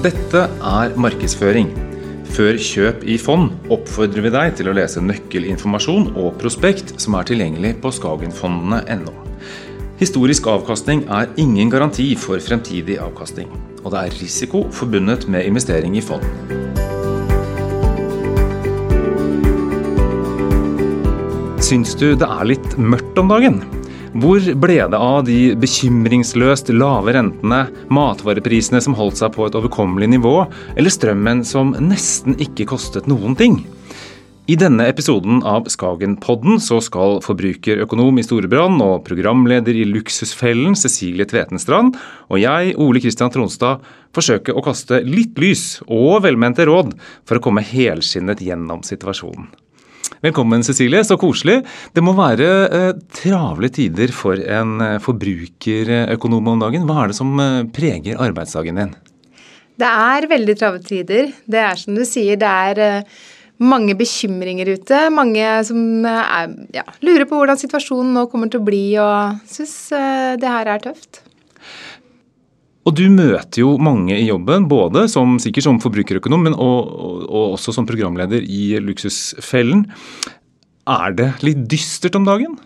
Dette er markedsføring. Før kjøp i fond oppfordrer vi deg til å lese nøkkelinformasjon og prospekt som er tilgjengelig på skagenfondene.no. Historisk avkastning er ingen garanti for fremtidig avkastning, og det er risiko forbundet med investering i fond. Syns du det er litt mørkt om dagen? Hvor ble det av de bekymringsløst lave rentene, matvareprisene som holdt seg på et overkommelig nivå, eller strømmen som nesten ikke kostet noen ting? I denne episoden av Skagenpodden så skal forbrukerøkonom i Storebrand og programleder i Luksusfellen Cecilie Tvetenstrand og jeg, Ole Kristian Tronstad, forsøke å kaste litt lys og velmente råd for å komme helskinnet gjennom situasjonen. Velkommen, Cecilie. Så koselig. Det må være eh, travle tider for en eh, forbrukerøkonom om dagen. Hva er det som eh, preger arbeidsdagen din? Det er veldig travle tider. Det er som du sier, det er mange bekymringer ute. Mange som er, ja, lurer på hvordan situasjonen nå kommer til å bli, og syns det her er tøft. Og du møter jo mange i jobben, både som, sikkert som forbrukerøkonom, men og, og, og også som programleder i Luksusfellen. Er det litt dystert om dagen?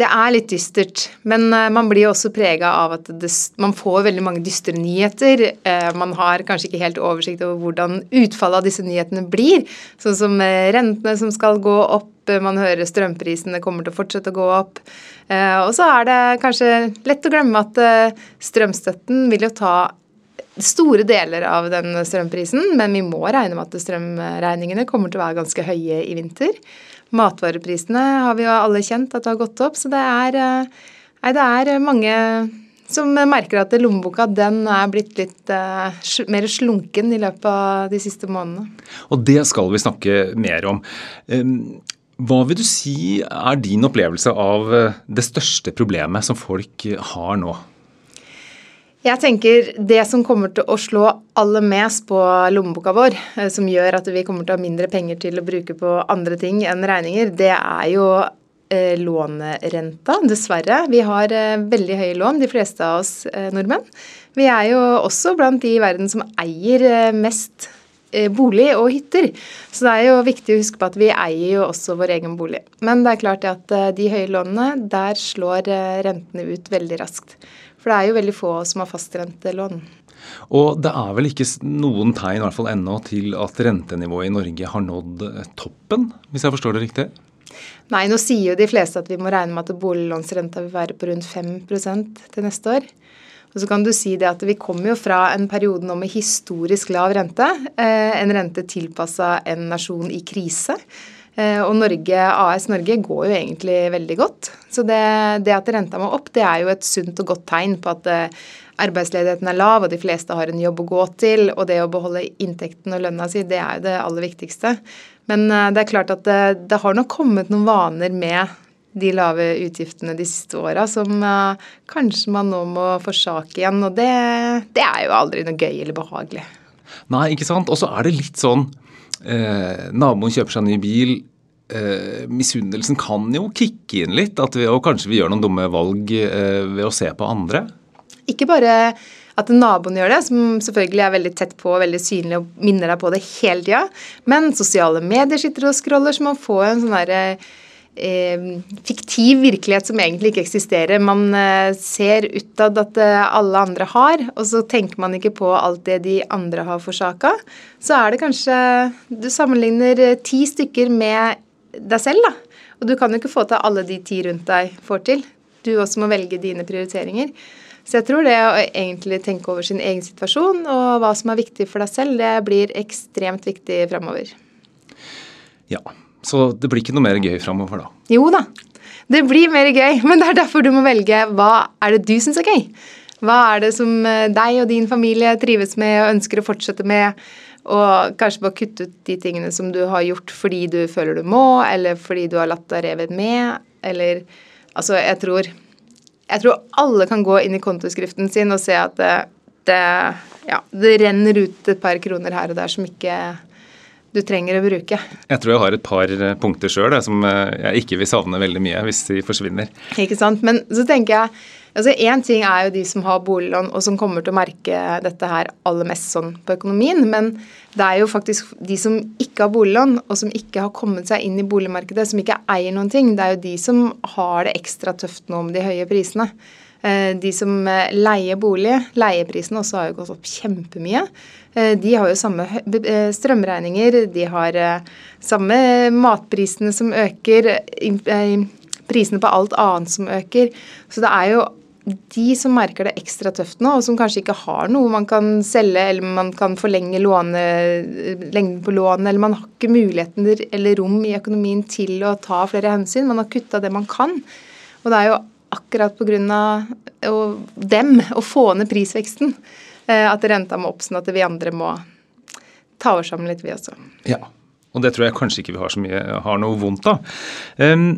Det er litt dystert, men eh, man blir også prega av at det, man får veldig mange dystre nyheter. Eh, man har kanskje ikke helt oversikt over hvordan utfallet av disse nyhetene blir. Sånn som eh, rentene som skal gå opp, man hører strømprisene kommer til å fortsette å gå opp. Og så er det kanskje lett å glemme at strømstøtten vil jo ta store deler av den strømprisen, men vi må regne med at strømregningene kommer til å være ganske høye i vinter. Matvareprisene har vi jo alle kjent at det har gått opp, så det er, eh, nei, det er mange som merker at lommeboka den er blitt litt uh, mer slunken i løpet av de siste månedene. Og det skal vi snakke mer om. Um, hva vil du si er din opplevelse av eh, det største problemet som folk har nå? Jeg tenker Det som kommer til å slå aller mest på lommeboka vår, eh, som gjør at vi kommer til å ha mindre penger til å bruke på andre ting enn regninger, det er jo eh, lånerenta, dessverre. Vi har veldig høye lån, de fleste av oss nordmenn. Vi er jo også blant de i verden som eier mest bolig og hytter. Så det er jo viktig å huske på at vi eier jo også vår egen bolig. Men det er klart at de høye lånene, der slår rentene ut veldig raskt. For det er jo veldig få som har fastrentelån. Og det er vel ikke noen tegn i hvert fall ennå til at rentenivået i Norge har nådd eh, toppen, hvis jeg forstår det riktig? Nei, nå sier jo de fleste at vi må regne med at boliglånsrenta vil være på rundt 5% til neste år. Og så kan du si det at Vi kommer jo fra en periode nå med historisk lav rente. Eh, en rente tilpassa en nasjon i krise. Eh, og Norge, AS Norge går jo egentlig veldig godt. Så det, det, at renta må opp, det er jo et sunt og godt tegn på at eh, arbeidsledigheten er lav, og de fleste har en jobb å gå til. Og det å beholde inntekten og lønna si, det er jo det aller viktigste. Men det er klart at det, det har nok kommet noen vaner med de lave utgiftene de siste åra som uh, kanskje man nå må forsake igjen. Og det, det er jo aldri noe gøy eller behagelig. Nei, ikke sant. Og så er det litt sånn eh, naboen kjøper seg en ny bil. Eh, misunnelsen kan jo kicke inn litt, vi, og kanskje vi gjør noen dumme valg eh, ved å se på andre. Ikke bare at naboen gjør det, som selvfølgelig er veldig tett på og veldig synlig og minner deg på det hele tida, men sosiale medier sitter og scroller, så man får en sånn derre eh, fiktiv virkelighet som egentlig ikke eksisterer. Man eh, ser utad at eh, alle andre har, og så tenker man ikke på alt det de andre har forsaka. Så er det kanskje Du sammenligner eh, ti stykker med deg selv, da. Og du kan jo ikke få til alle de ti rundt deg får til. Du også må velge dine prioriteringer. Så jeg tror det å egentlig tenke over sin egen situasjon og hva som er viktig for deg selv, det blir ekstremt viktig framover. Ja, så det blir ikke noe mer gøy framover, da? Jo da, det blir mer gøy. Men det er derfor du må velge hva er det du syns er gøy. Hva er det som eh, deg og din familie trives med og ønsker å fortsette med? Og kanskje bare kutte ut de tingene som du har gjort fordi du føler du må, eller fordi du har latt deg revet med, eller Altså, jeg tror Jeg tror alle kan gå inn i kontoskriften sin og se at det, det, ja, det renner ut et par kroner her og der som ikke du trenger å bruke. Jeg tror jeg har et par eh, punkter sjøl som eh, jeg ikke vil savne veldig mye hvis de forsvinner. Ikke sant. Men så tenker jeg altså Én ting er jo de som har boliglån og som kommer til å merke dette her aller mest sånn på økonomien. Men det er jo faktisk de som ikke har boliglån og som ikke har kommet seg inn i boligmarkedet, som ikke eier noen ting. Det er jo de som har det ekstra tøft nå med de høye prisene. Eh, de som leier bolig, leieprisene også har jo gått opp kjempemye. Eh, de har jo samme eh, strømregninger, de har eh, samme matprisene som øker, prisene på alt annet som øker. Så det er jo de som merker det ekstra tøft nå, og som kanskje ikke har noe man kan selge, eller man kan forlenge låne, lengden på lånet, eller man har ikke muligheten eller rom i økonomien til å ta flere hensyn. Man har kutta det man kan. Og det er jo akkurat pga. dem å få ned prisveksten Eh, at renta må opp, sånn at vi andre må ta oss sammen litt, vi også. Ja, og det tror jeg kanskje ikke vi har så mye, har noe vondt av. Um,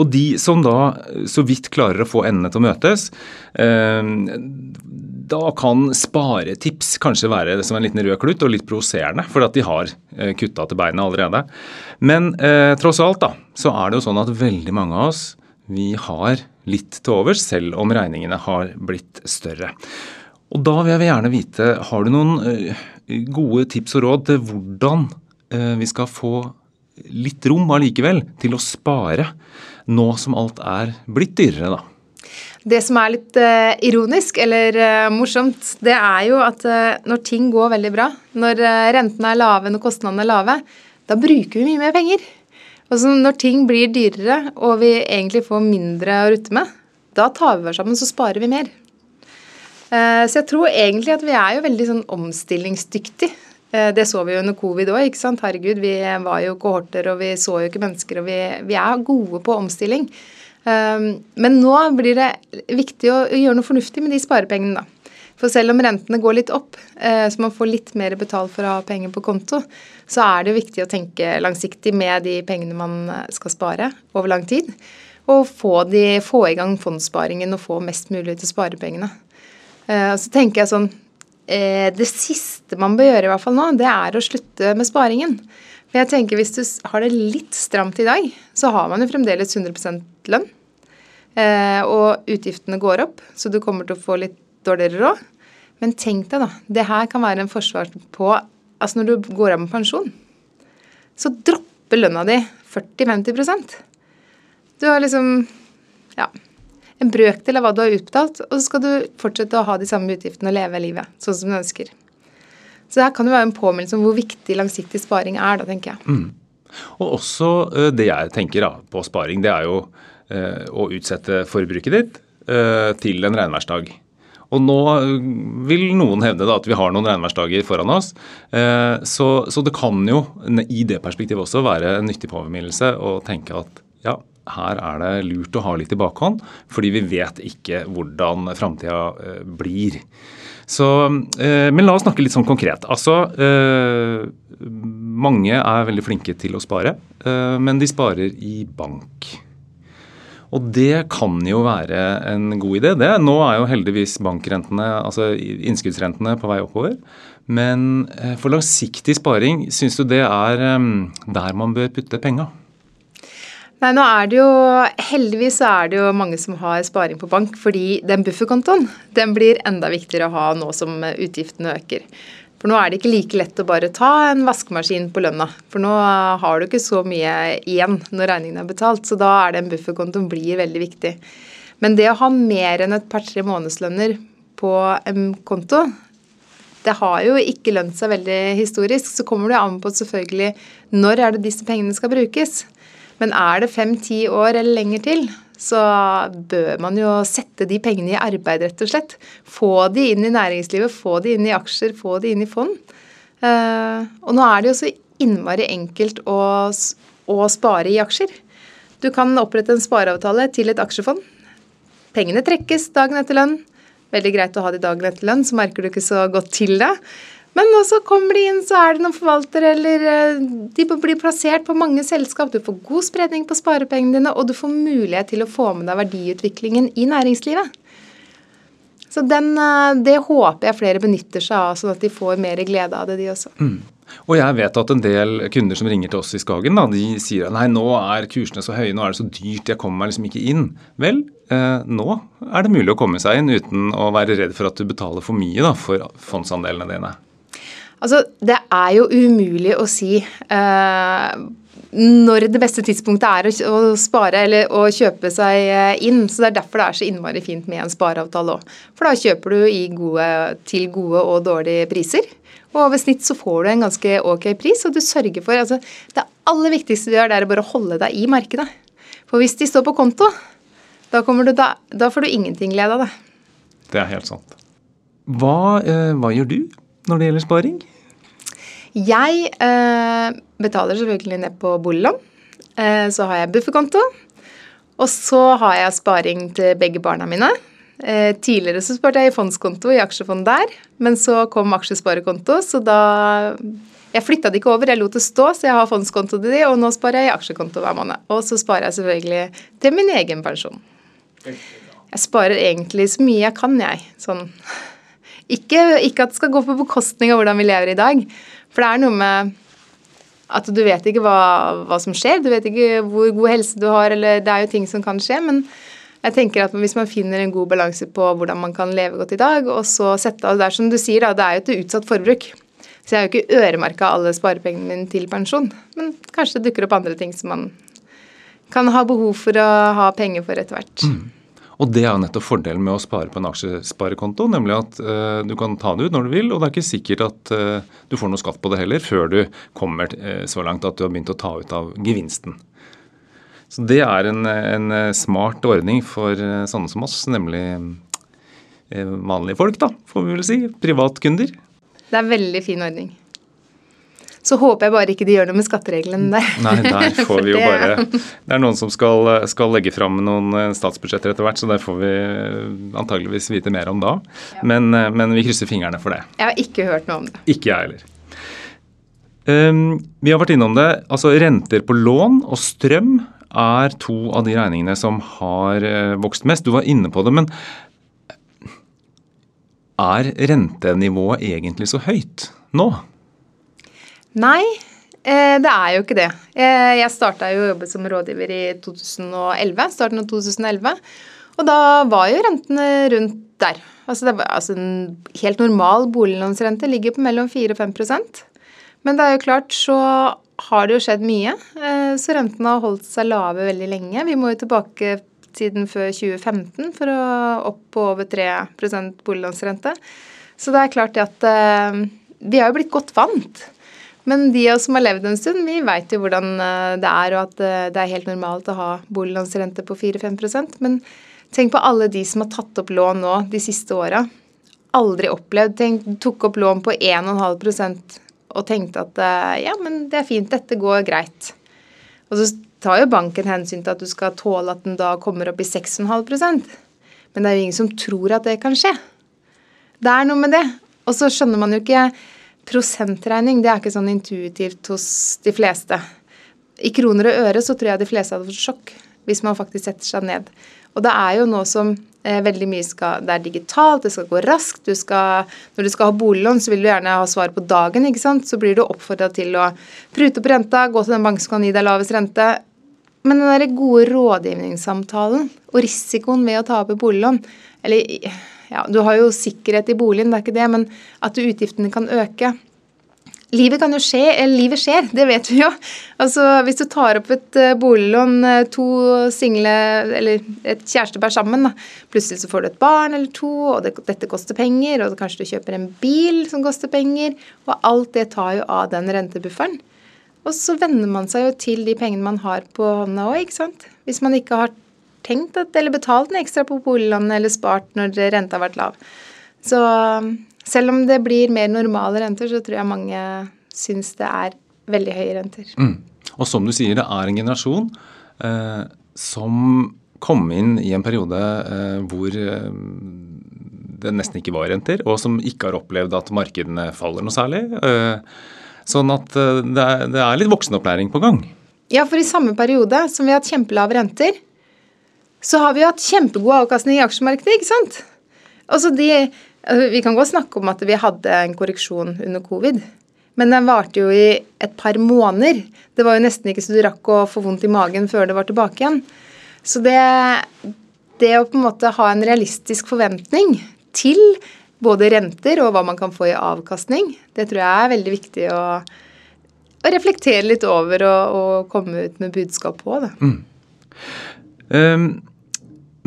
og de som da så vidt klarer å få endene til å møtes, um, da kan sparetips kanskje være som en liten rød klutt og litt provoserende, for at de har uh, kutta til beinet allerede. Men eh, tross alt da, så er det jo sånn at veldig mange av oss vi har litt til overs, selv om regningene har blitt større. Og Da vil jeg gjerne vite, har du noen eh, gode tips og råd til hvordan eh, vi skal få litt rom allikevel til å spare, nå som alt er blitt dyrere, da? Det som er litt uh, ironisk eller uh, morsomt, det er jo at uh, når ting går veldig bra, når rentene er lave, når kostnadene er lave, da bruker vi mye mer penger. Og Når ting blir dyrere og vi egentlig får mindre å rutte med, da tar vi oss sammen, så sparer vi mer. Så jeg tror egentlig at vi er jo veldig sånn omstillingsdyktige. Eh, det så vi jo under covid òg. Herregud, vi var jo kohorter, og vi så jo ikke mennesker. Og vi, vi er gode på omstilling. Eh, men nå blir det viktig å gjøre noe fornuftig med de sparepengene, da. For selv om rentene går litt opp, så man får litt mer betalt for å ha penger på konto, så er det viktig å tenke langsiktig med de pengene man skal spare over lang tid og få, de, få i gang fondssparingen og få mest mulig til sparepengene. Uh, så tenker jeg sånn Det siste man bør gjøre i hvert fall nå, det er å slutte med sparingen. For jeg tenker Hvis du har det litt stramt i dag, så har man jo fremdeles 100 lønn. Uh, og utgiftene går opp, så du kommer til å få litt dårligere råd. Men tenk deg, da. Det her kan være en forsvar på Altså når du går av med pensjon, så dropper lønna di 40-50% du har liksom ja, en brøkdel av hva du har utbetalt, og så skal du fortsette å ha de samme utgiftene og leve livet sånn som du ønsker. Så det her kan jo være en påminnelse om hvor viktig langsiktig sparing er, da, tenker jeg. Mm. Og også eh, det jeg tenker da, på sparing, det er jo eh, å utsette forbruket ditt eh, til en regnværsdag. Og nå vil noen hevde da at vi har noen regnværsdager foran oss. Så, så, det kan jo i det perspektivet også være en nyttig påminnelse å tenke at ja, her er det lurt å ha litt i bakhånd, fordi vi vet ikke hvordan framtida blir. Så, men la oss snakke litt sånn konkret. Altså, mange er veldig flinke til å spare, men de sparer i bank. Og det kan jo være en god idé. det. Nå er jo heldigvis bankrentene, altså innskuddsrentene på vei oppover. Men for langsiktig sparing, syns du det er der man bør putte penga? Nei, nå er det jo Heldigvis så er det jo mange som har sparing på bank, fordi den bufferkontoen den blir enda viktigere å ha nå som utgiftene øker. For nå er det ikke like lett å bare ta en vaskemaskin på lønna. For nå har du ikke så mye igjen når regningen er betalt, så da er den bufferkontoen blir veldig viktig. Men det å ha mer enn et par-tre månedslønner på en konto, det har jo ikke lønt seg veldig historisk. Så kommer det an på selvfølgelig når er det disse pengene skal brukes. Men er det fem-ti år eller lenger til, så bør man jo sette de pengene i arbeid, rett og slett. Få de inn i næringslivet, få de inn i aksjer, få de inn i fond. Uh, og nå er det jo så innmari enkelt å, å spare i aksjer. Du kan opprette en spareavtale til et aksjefond. Pengene trekkes dagen etter lønn. Veldig greit å ha det dagen etter lønn, så merker du ikke så godt til det. Men så kommer de inn, så er det noen forvaltere, eller eh, de blir plassert på mange selskap. Du får god spredning på sparepengene dine, og du får mulighet til å få med deg verdiutviklingen i næringslivet. Så den, eh, det håper jeg flere benytter seg av, sånn at de får mer glede av det, de også. Mm. Og jeg vet at en del kunder som ringer til oss i Skagen, da, de sier at nei, nå er kursene så høye, nå er det så dyrt, jeg kommer meg liksom ikke inn. Vel, eh, nå er det mulig å komme seg inn uten å være redd for at du betaler for mye da, for fondsandelene dine. Altså, Det er jo umulig å si eh, når det beste tidspunktet er å, spare eller å kjøpe seg eh, inn. så Det er derfor det er så innmari fint med en spareavtale òg. For da kjøper du gode, til gode og dårlige priser. Og over snitt så får du en ganske ok pris, og du sørger for altså, Det aller viktigste du gjør, det er bare å holde deg i markedet. For hvis de står på konto, da, du, da, da får du ingenting glede av det. Det er helt sant. Hva, eh, hva gjør du når det gjelder sparing? Jeg eh, betaler selvfølgelig ned på boliglån. Eh, så har jeg bufferkonto. Og så har jeg sparing til begge barna mine. Eh, tidligere så sparte jeg i fondskonto i aksjefond der, men så kom aksjesparekonto, så da Jeg flytta det ikke over, jeg lot det stå, så jeg har fondskonto til de, og nå sparer jeg i aksjekonto hver måned. Og så sparer jeg selvfølgelig til min egen pensjon. Jeg sparer egentlig så mye jeg kan, jeg. Sånn ikke, ikke at det skal gå på bekostning av hvordan vi lever i dag. For det er noe med at du vet ikke hva, hva, som skjer. Du vet ikke hvor god helse du har, eller det er jo ting som kan skje. Men jeg tenker at hvis man finner en god balanse på hvordan man kan leve godt i dag, og så sette av Det er som du sier, da, det er jo et utsatt forbruk. Så jeg har jo ikke øremerka alle sparepengene mine til pensjon. Men kanskje det dukker opp andre ting som man kan ha behov for å ha penger for etter hvert. Mm. Og det er nettopp fordelen med å spare på en aksjesparekonto, nemlig at uh, du kan ta det ut når du vil, og det er ikke sikkert at uh, du får noe skatt på det heller før du kommer uh, så langt at du har begynt å ta ut av gevinsten. Så det er en, en smart ordning for sånne som oss, nemlig vanlige folk, da, får vi vel si. Privatkunder. Det er en veldig fin ordning. Så håper jeg bare ikke de gjør noe med skattereglene der. Nei, der får vi jo bare Det er noen som skal, skal legge fram noen eh, statsbudsjetter etter hvert, så det får vi antageligvis vite mer om da. Ja. Men, men, vi krysser fingrene for det. Jeg har ikke hørt noe om det. Ikke jeg heller. Um, vi har vært innom det. Altså renter på lån og strøm er to av de regningene som har eh, vokst mest. Du var inne på det, men er rentenivået egentlig så høyt nå? Nei, eh, det er jo ikke det. Eh, jeg starta jo å jobbe som rådgiver i 2011, starten av 2011. Og da var jo rentene rundt der. Altså, var, altså En helt normal boliglånsrente ligger på mellom 4 og 5% Men det er jo klart, så har det jo skjedd mye. Eh, så rentene har holdt seg lave veldig lenge. Vi må jo tilbake siden før 2015 for å opp på over 3% boliglånsrente. Så det er klart at vi har jo blitt godt vant. Men de av oss som har levd en stund, vi veit jo hvordan eh, det er, og at det er helt normalt å ha boliglånsrente på 4-5% Men tenk på alle de som har tatt opp lån nå de siste åra. Aldri opplevd. Tenk, tok opp lån på 1,5% og tenkte at eh, ja, men det er fint, dette går greit. Og så tar jo banken hensyn til at du skal tåle at den da kommer opp i 6,5% Men det er jo ingen som tror at det kan skje. Det er noe med det. Og så skjønner man jo ikke prosentregning. Det er ikke sånn intuitivt hos de fleste. I kroner og øre så tror jeg de fleste hadde fått sjokk hvis man faktisk setter seg ned. Og det er jo nå som Eh, veldig mye skal, Det er digitalt, det skal gå raskt. Du skal, når du skal ha boliglån, så vil du gjerne ha svar på dagen. ikke sant? Så blir du oppfordra til å prute opp renta, gå til den banken som kan gi deg lavest rente. Men den der gode rådgivningssamtalen og risikoen ved å ta opp boliglån Eller ja, du har jo sikkerhet i boligen, det er ikke det, men at utgiftene kan øke. Livet kan jo skje, eller livet skjer, det vet vi jo. Altså, Hvis du tar opp et uh, boliglån, uh, to single eller et kjærestepar sammen, da. plutselig så får du et barn eller to, og det, dette koster penger, og kanskje du kjøper en bil som koster penger, og alt det tar jo av den rentebufferen. Og så venner man seg jo til de pengene man har på hånda òg, ikke sant. Hvis man ikke har tenkt at, eller betalt en ekstra på boliglånet eller spart når renta har vært lav. Så selv om det blir mer normale renter, så tror jeg mange syns det er veldig høye renter. Mm. Og som du sier, det er en generasjon eh, som kom inn i en periode eh, hvor eh, det nesten ikke var renter, og som ikke har opplevd at markedene faller noe særlig. Eh, sånn at eh, det er, det er litt voksenopplæring på gang. Ja, for i samme periode som vi har hatt kjempelave renter, så har vi jo hatt kjempegod avkastning i aksjemarkedet, ikke sant? Altså de, altså vi kan godt snakke om at vi hadde en korreksjon under covid. Men den varte jo i et par måneder. Det var jo nesten ikke så du rakk å få vondt i magen før det var tilbake igjen. Så det, det å på en måte ha en realistisk forventning til både renter og hva man kan få i avkastning, det tror jeg er veldig viktig å, å reflektere litt over og, og, komme ut med budskap på. det. Mm. Um,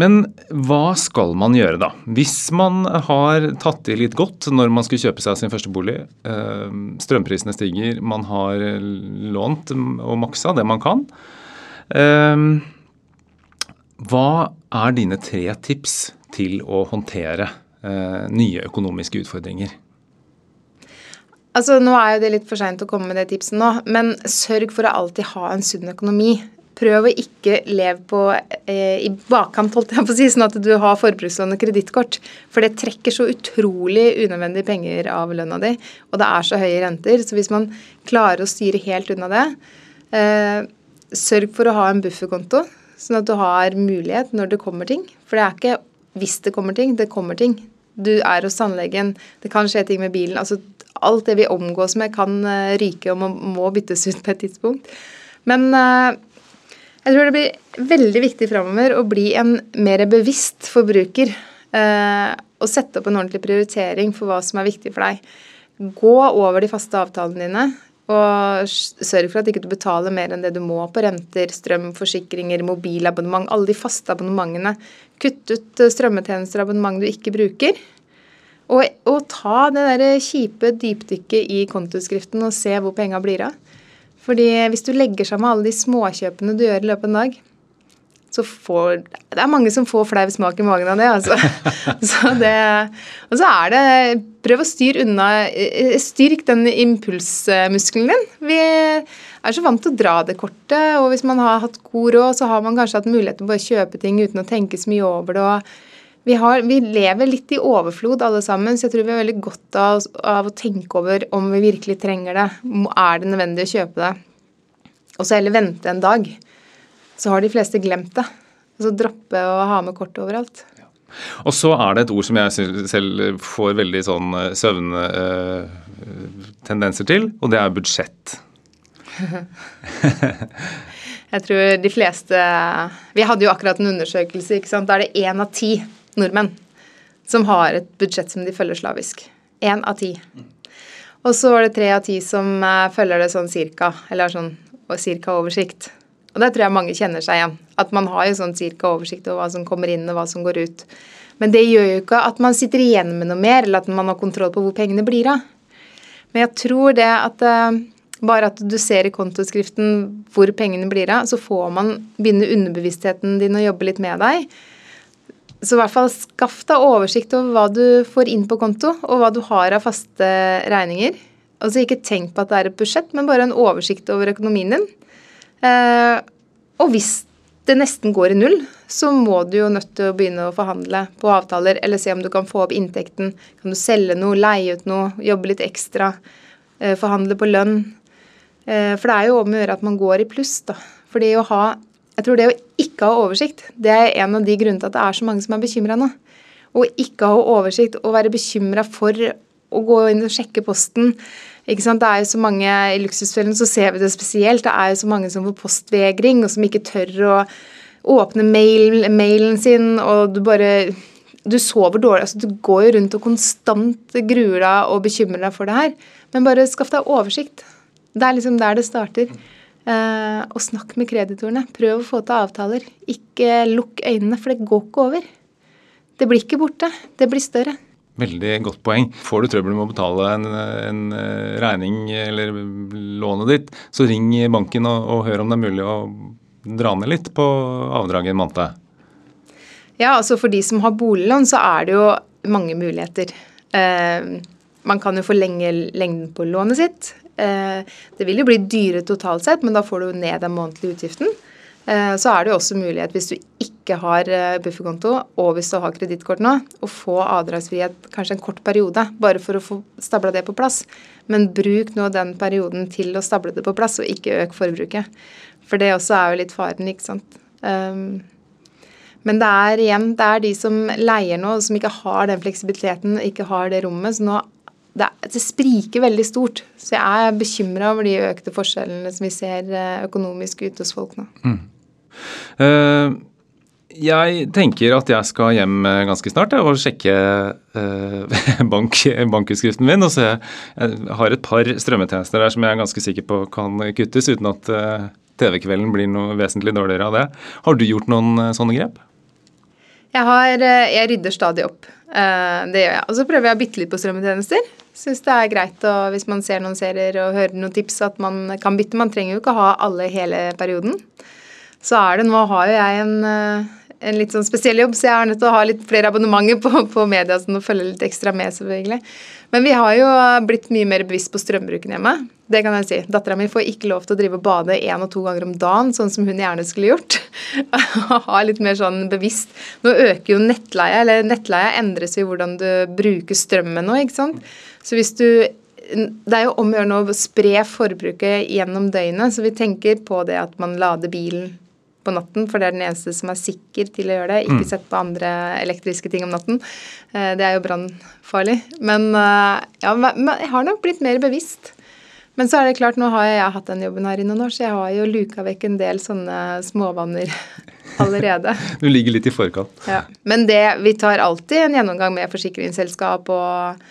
men hva skal man gjøre da? Hvis man har tatt i litt godt når man skulle kjøpe seg sin første bolig, ehm, strømprisene stiger, man har lånt og maksa det man kan. Ehm, hva er dine tre tips til å håndtere eh, nye økonomiske utfordringer? Altså, Nå er jo det litt for seint å komme med det tipset nå, men sørg for å alltid ha en sunn økonomi prøv å ikke leve på eh, i bakkant, holdt jeg på å si, sånn at du har forbrukslån og kredittkort. For det trekker så utrolig unødvendige penger av lønna di, og det er så høye renter. Så hvis man klarer å styre helt unna det, eh, sørg for å ha en bufferkonto, sånn at du har mulighet når det kommer ting. For det er ikke hvis det kommer ting, det kommer ting. Du er hos tannlegen, det kan skje ting med bilen. altså Alt det vi omgås med, kan uh, ryke og må, byttes ut på et tidspunkt. Men uh, jeg tror det blir veldig viktig framover å bli en mer bevisst forbruker. Eh, og sette opp en ordentlig prioritering for hva som er viktig for deg. Gå over de faste avtalene dine, og sørg for at ikke du betaler mer enn det du må på renter, strøm, forsikringer, mobilabonnement, alle de faste abonnementene. Kutt ut strømmetjenester og abonnement du ikke bruker. Og, og ta det der kjipe dypdykket i kontoskriften og se hvor penga blir av. Fordi hvis du legger sammen alle de småkjøpene du gjør i løpet av en dag, så får Det er mange som får flau smak i magen av det, altså. så det, og så er det Prøv å styre unna Styrk den impulsmuskelen din. Vi er så vant til å dra det kortet, og hvis man har hatt god råd, så har man kanskje hatt mulighet til å bare kjøpe ting uten å tenke så mye over det. og vi, har, vi, lever litt i overflod alle sammen, så jeg tror vi har veldig godt av, av, å tenke over om vi virkelig trenger det. Er det nødvendig å kjøpe det? Og så heller vente en dag. Så har de fleste glemt det. Og så droppe å ha med kort overalt. Og så er det et ord som jeg selv får veldig sånn eh, søvntendenser eh, til, og det er budsjett. jeg tror de fleste Vi hadde jo akkurat en undersøkelse. ikke sant? Da er det én av ti nordmenn som har et budsjett som de følger slavisk. Én av ti. Og så var det tre av ti som uh, følger det sånn cirka, eller sånn cirka oversikt. Og det tror jeg mange kjenner seg igjen. At man har jo sånn cirka oversikt over hva som kommer inn og hva som går ut. Men det gjør jo ikke at man sitter igjen med noe mer, eller at man har kontroll på hvor pengene blir av. Men jeg tror det at uh, bare at du ser i kontoskriften hvor pengene blir av, så får man begynne underbevisstheten din å jobbe litt med deg. Så i hvert fall skaff deg oversikt over hva du får inn på konto, og hva du har av faste regninger. Altså ikke tenk på at det er et budsjett, men bare en oversikt over økonomien din. Eh, og hvis det nesten går i null, så må du jo nødt til å begynne å forhandle på avtaler, eller se om du kan få opp inntekten. Kan du selge noe, leie ut noe, jobbe litt ekstra, eh, forhandle på lønn. Eh, for det er jo om å gjøre at man går i pluss, da. Fordi å ha jeg tror det å ikke ha oversikt, det er en av de grunnene til at det er så mange som er bekymra nå. Å ikke ha oversikt og være bekymra for å gå inn og sjekke posten. Ikke sant? Det er jo så mange, I Luksusfellen så ser vi det spesielt. Det er jo så mange som får postvegring, og som ikke tør å åpne mail, mailen sin, og du bare Du sover dårlig. altså Du går jo rundt og konstant gruer deg og bekymrer deg for det her. Men bare skaff deg oversikt. Det er liksom der det starter. Uh, og snakk med kreditorene. Prøv å få til avtaler. Ikke lukk øynene, for det går ikke over. Det blir ikke borte. Det blir større. Veldig godt poeng. Får du trøbbel med å betale en, en eh, regning eller lånet ditt, så ring banken og, og, hør om det er mulig å dra ned litt på avdraget en måned. Ja, altså for de som har boliglån, så er det jo mange muligheter. Uh, man kan jo forlenge lengden på lånet sitt. Eh, det vil jo bli dyrere totalt sett, men da får du ned den månedlige utgiften. Eh, så er det jo også mulighet, hvis du ikke har eh, bufferkonto, og hvis du har kredittkort nå, å få avdragsfrihet kanskje en kort periode, bare for å få stabla det på plass. Men bruk nå den perioden til å stable det på plass, og ikke øk forbruket. For det også er jo litt faren, ikke sant. Men det er igjen, det er de som leier nå, som ikke har den fleksibiliteten, ikke har det rommet. så nå det, det spriker veldig stort. Så jeg er bekymra over de økte forskjellene som vi ser eh, økonomisk ute hos folk nå. Mm. Uh, jeg tenker at jeg skal hjem ganske snart og sjekke uh, bank, bankutskriften min. og se, Jeg har et par strømmetjenester der som jeg er ganske sikker på kan kuttes, uten at uh, TV-kvelden blir noe vesentlig dårligere av det. Har du gjort noen sånne grep? Jeg, har, eh, jeg rydder stadig opp. Eh, det gjør jeg. Og så prøver jeg å bytte litt på strømmetjenester. Syns det er greit å, hvis man ser noen serier og hører noen tips, at man kan bytte. Man trenger jo ikke ha alle hele perioden. Så er det Nå har jo jeg en, eh, en litt sånn spesiell jobb, så jeg er nødt til å ha litt flere abonnementer på, på media sånn, og følge litt ekstra med, selvfølgelig. Men vi har jo blitt mye mer bevisst på strømbruken hjemme. Det kan jeg si. Dattera mi får ikke lov til å drive og bade én og to ganger om dagen, sånn som hun gjerne skulle gjort. ha litt mer sånn bevisst. Nå øker jo nettleia, eller nettleia endres jo hvordan du bruker strømmen nå, ikke sant. Så hvis du det er jo om å gjøre å spre forbruket gjennom døgnet, så vi tenker på det at man lader bilen på natten, for det er den eneste som er sikker til å gjøre det. Ikke mm. sett på andre elektriske ting om natten. Eh, det er jo brannfarlig. Men eh, ja, jeg har nok blitt mer bevisst. Men så er det klart, nå har jeg hatt den jobben her i noen år, så jeg har jo luka vekk en del sånne småvanner allerede. du ligger litt i forkant. Ja. Men det, vi tar alltid en gjennomgang med forsikringsselskap og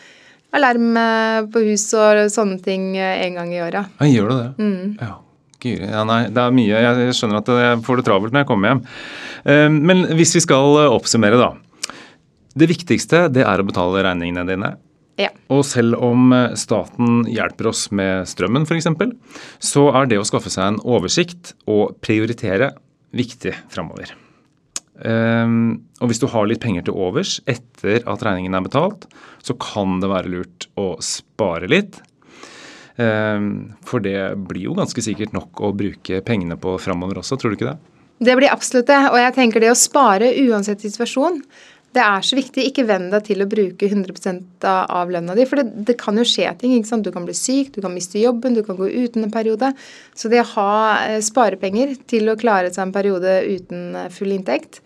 alarm eh, på hus og sånne ting eh, en gang i året. Ja, gjør du det? Mm. Ja. Ja, nei, det er mye. Jeg skjønner at jeg får det travelt når jeg kommer hjem. Eh, men hvis vi skal oppsummere, da. Det viktigste det er å betale regningene dine. Ja. Og selv om eh, staten hjelper oss med strømmen f.eks., så er det å skaffe seg en oversikt og prioritere viktig framover. Um, og hvis du har litt penger til overs etter at regningen er betalt, så kan det være lurt å spare litt. Um, for det blir jo ganske sikkert nok å bruke pengene på framover også, tror du ikke det? Det blir absolutt det. Og jeg tenker det å spare uansett situasjon det er så viktig. Ikke venn deg til å bruke 100% av lønna di. For det, det, kan jo skje ting. ikke sant? Du kan bli syk, du kan miste jobben, du kan gå uten en periode. Så det å ha eh, sparepenger til å klare seg en periode uten eh, full inntekt,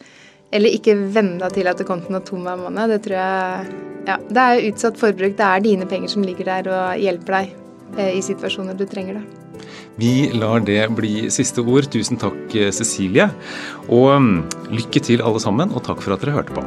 eller ikke venne deg til at kontoen er tom hver måned, det tror jeg ja, Det er utsatt forbruk. Det er dine penger som ligger der og hjelper deg eh, i situasjoner du trenger det. Vi lar det bli siste ord. Tusen takk, Cecilie. Og mm, lykke til alle sammen, og takk for at dere hørte på.